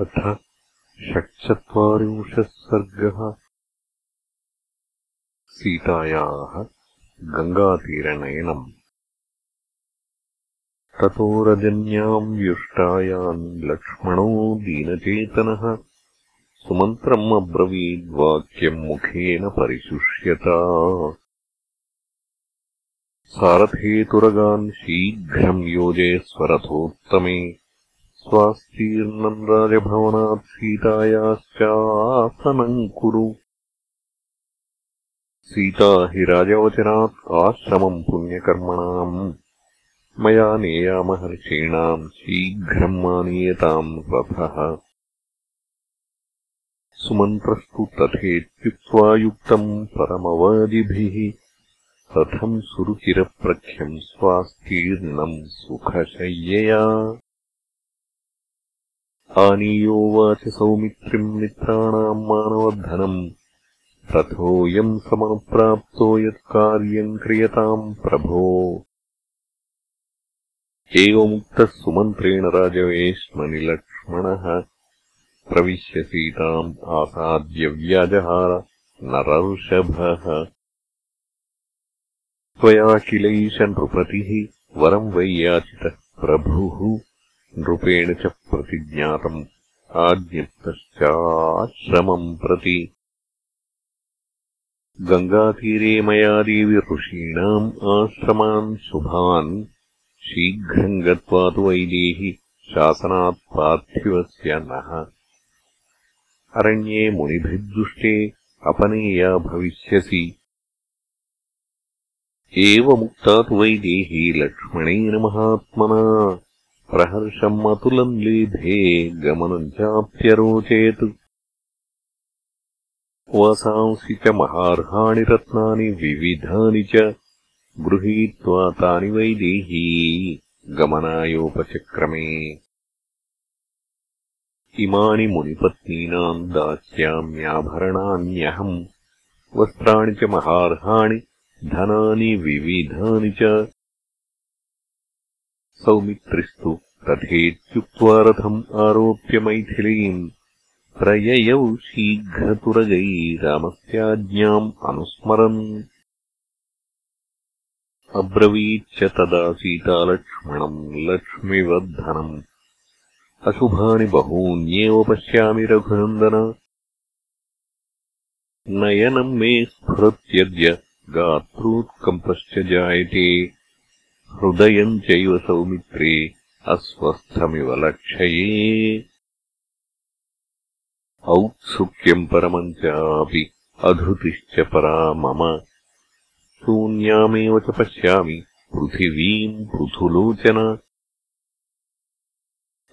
अथ षट्चत्वारिंशः सर्गः। सीतायाः गङ्गातीरनयनम् ततो रजन्याम् व्युष्टायाम् लक्ष्मणो दीनचेतनः। सुमन्त्रम् अब्रवीद्वाक्यम् मुखेन परिशुष्यता। सारथेतुरगान् शीघ्रम् योजयस्वरथोत्तमे स्वास्तीर्णम् राजभवनात् सीतायाश्चासनम् कुरु। सीता हि राजवचनात् आश्रमम् पुण्यकर्मणाम्। मया नेयामहर्षीणाम् शीघ्रम् आनीयताम् रथः सुमन्त्रस्तु तथेत्युक्त्वा युक्तम् परमवाजिभिः रथम् सुरुचिरप्रख्यम् स्वास्तीर्णम् सुखशय्यया आनीयोवाच सौमित्रिम् मित्राणाम् मानवर्धनम् रथोऽयम् समप्राप्तो यत्कार्यम् क्रियताम् प्रभो। एवमुक्तः सुमन्त्रेण राजवेश्मनिलक्ष्मणः प्रविश्य सीताम् आसाद्यव्याजहार नरर्षभः त्वया किलैष नृपतिः वरम् वै याचितः प्रभुः नृपेण च प्रतिज्ञातम् आज्ञप्तश्चाश्रमम् प्रति। गङ्गातीरे मया देवि ऋषीणाम् आश्रमान् शुभान् शीघ्रम् गत्वा तु वैदेहि शासनात् पार्थिवस्य नः। अरण्ये मुनिभिर्दुष्टे अपनेया भविष्यसि। एवमुक्ता तु वैदेही लक्ष्मणेन महात्मना प्रहर्षम् अतुलम् लेभे गमनम् चाप्यरोचेत्। वासांसि च महार्हाणि रत्नानि विविधानि च गृहीत्वा तानि वैदेही गमनायोपचक्रमे। इमानि मुनिपत्नीनाम् दास्याम्याभरणान्यहम्। वस्त्राणि च महार्हाणि धनानि विविधानि च सौमित्रिस्तु तथेत्युक्त्वा रथम् आरोप्य मैथिलीम् प्रययौ शीघ्रतुरगैरामस्याज्ञाम् अनुस्मरन्। अब्रवीच्च तदा सीतालक्ष्मणम् लक्ष्मिवर्धनम्। अशुभानि बहून्येव पश्यामि रघुनन्दन। नयनम् मे स्फुरत्यद्य गात्रोत्कम्पश्च जायते हृदयम् चैव सौमित्रे अस्वस्थमिव लक्षये। औत्सुक्यम् परमम् चापि अधृतिश्च परा मम शून्यामेव च पश्यामि पृथिवीम् पृथुलोचन।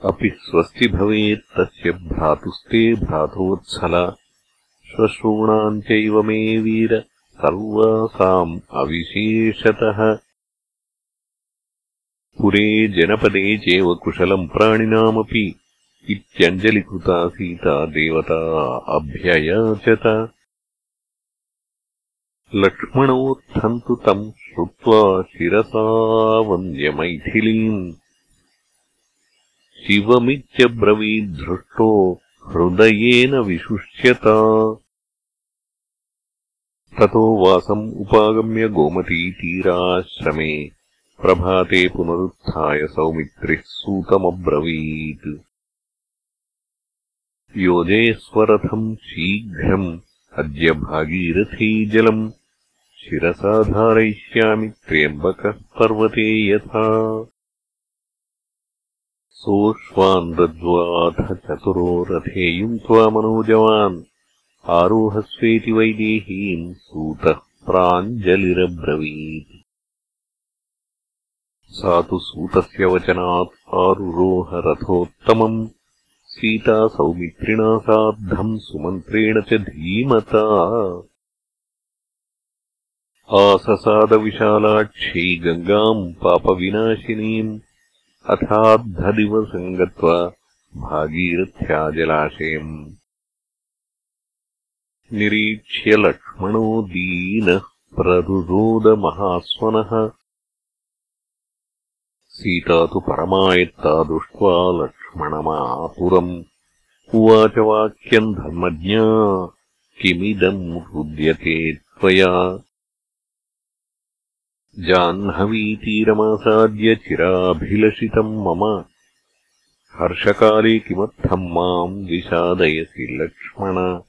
अपि स्वस्ति भवेत् तस्य भ्रातुस्ते भ्रातोत्सल। श्वश्रूणाम् चैव मे वीर सर्वासाम् अविशेषतः पुरे जनपदे चैव कुशलम् प्राणिनामपि इत्यञ्जलिकृता सीता देवता अभ्ययाचत लक्ष्मणोत्थन्तु तम् श्रुत्वा शिरसा वन्द्यमैथिलीम् शिवमित्यब्रवीद्धृष्टो हृदयेन विशुष्यता ततो वासम् उपागम्य गोमतीतीराश्रमे प्रभाते पुनरुत्थाय सौमित्रिः सूतमब्रवीत्। योजयस्वरथम् शीघ्रम् अद्य भागीरथी जलम्। शिरसा धारयिष्यामि त्र्यम्बकः पर्वते यथा। सोऽश्वान् दद्वाथ चतुरो रथे युङ्क्त्वा मनोजवान्। आरोहस्वेति वैदेहीम् सूतः प्राञ्जलिरब्रवीत् सा तु सूतस्य वचनात् आरुरोहरथोत्तमम् सीता सौमित्रिणा सार्धम् सुमन्त्रेण च धीमता। आससादविशालाक्षी गङ्गाम् पापविनाशिनीम्। अथाद्धदिवसम् गत्वा भागीरथ्या जलाशयम् निरीक्ष्य लक्ष्मणो दीनः प्ररुरोदमहास्वनः सीता तु परमायत्ता दृष्ट्वा लक्ष्मणमातुरम्। उवाच वाक्यम् धर्मज्ञा किमिदम् हृद्यते त्वया? जाह्नवीतीरमासाद्य चिराभिलषितम् मम। हर्षकाले किमर्थम् माम् विषादयसि लक्ष्मण?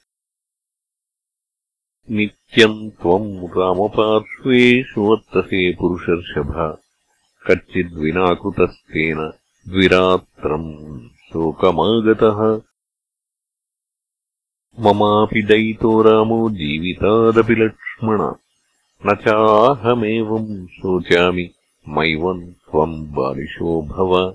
नित्यम् त्वम् रामपार्श्वेषु वर्तसे पुरुषर्षभ कच्चिद्विनाकृतस्तेन द्विरात्रम् शोकमागतः। ममापि दयितो रामो जीवितादपि लक्ष्मण। न चाहमेवम् शोचामि मैवम् त्वम् बालिशो भव।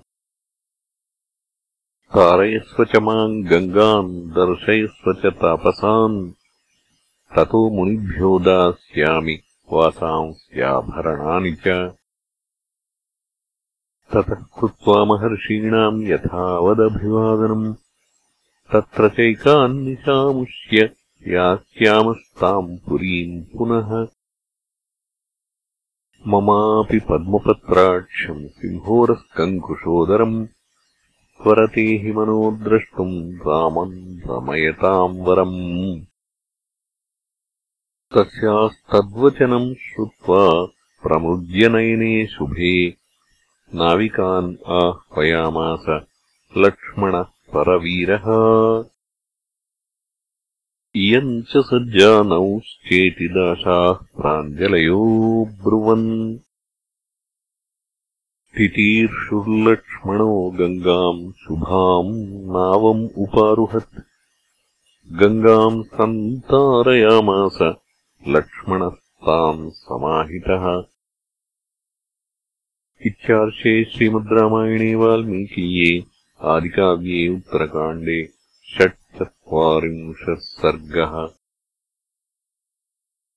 तारयस्व च माम् गङ्गाम् दर्शयस्व च तापसान् ततो मुनिभ्यो दास्यामि वासांस्याभरणानि च ततः कृत्वा महर्षीणाम् यथावदभिवादनम्। तत्र चैकान्निशामुष्य यास्यामस्ताम् पुरीम् पुनः। ममापि पद्मपत्राक्षम् सिंहोरस्कङ्कुशोदरम्। स्वरते हि मनो द्रष्टुम् रामम् रमयताम् वरम्। तस्यास्तद्वचनम् श्रुत्वा प्रमुद्यनयने शुभे नाविकान् आह्वयामास लक्ष्मणः परवीरः इयम् च सज्जानौश्चेति दाशाः प्राञ्जलयो ब्रुवन्। तितीर्षुर्लक्ष्मणो गङ्गाम् शुभाम् नावम् उपारुहत्। गङ्गाम् सन्तारयामास लक्ष्मणस्ताम् समाहितः इत्यार्षे श्रीमद् रामायणे वाल्मीकीये आदिकाव्ये उत्तरकाण्डे षट्चत्वारिंशः सर्गः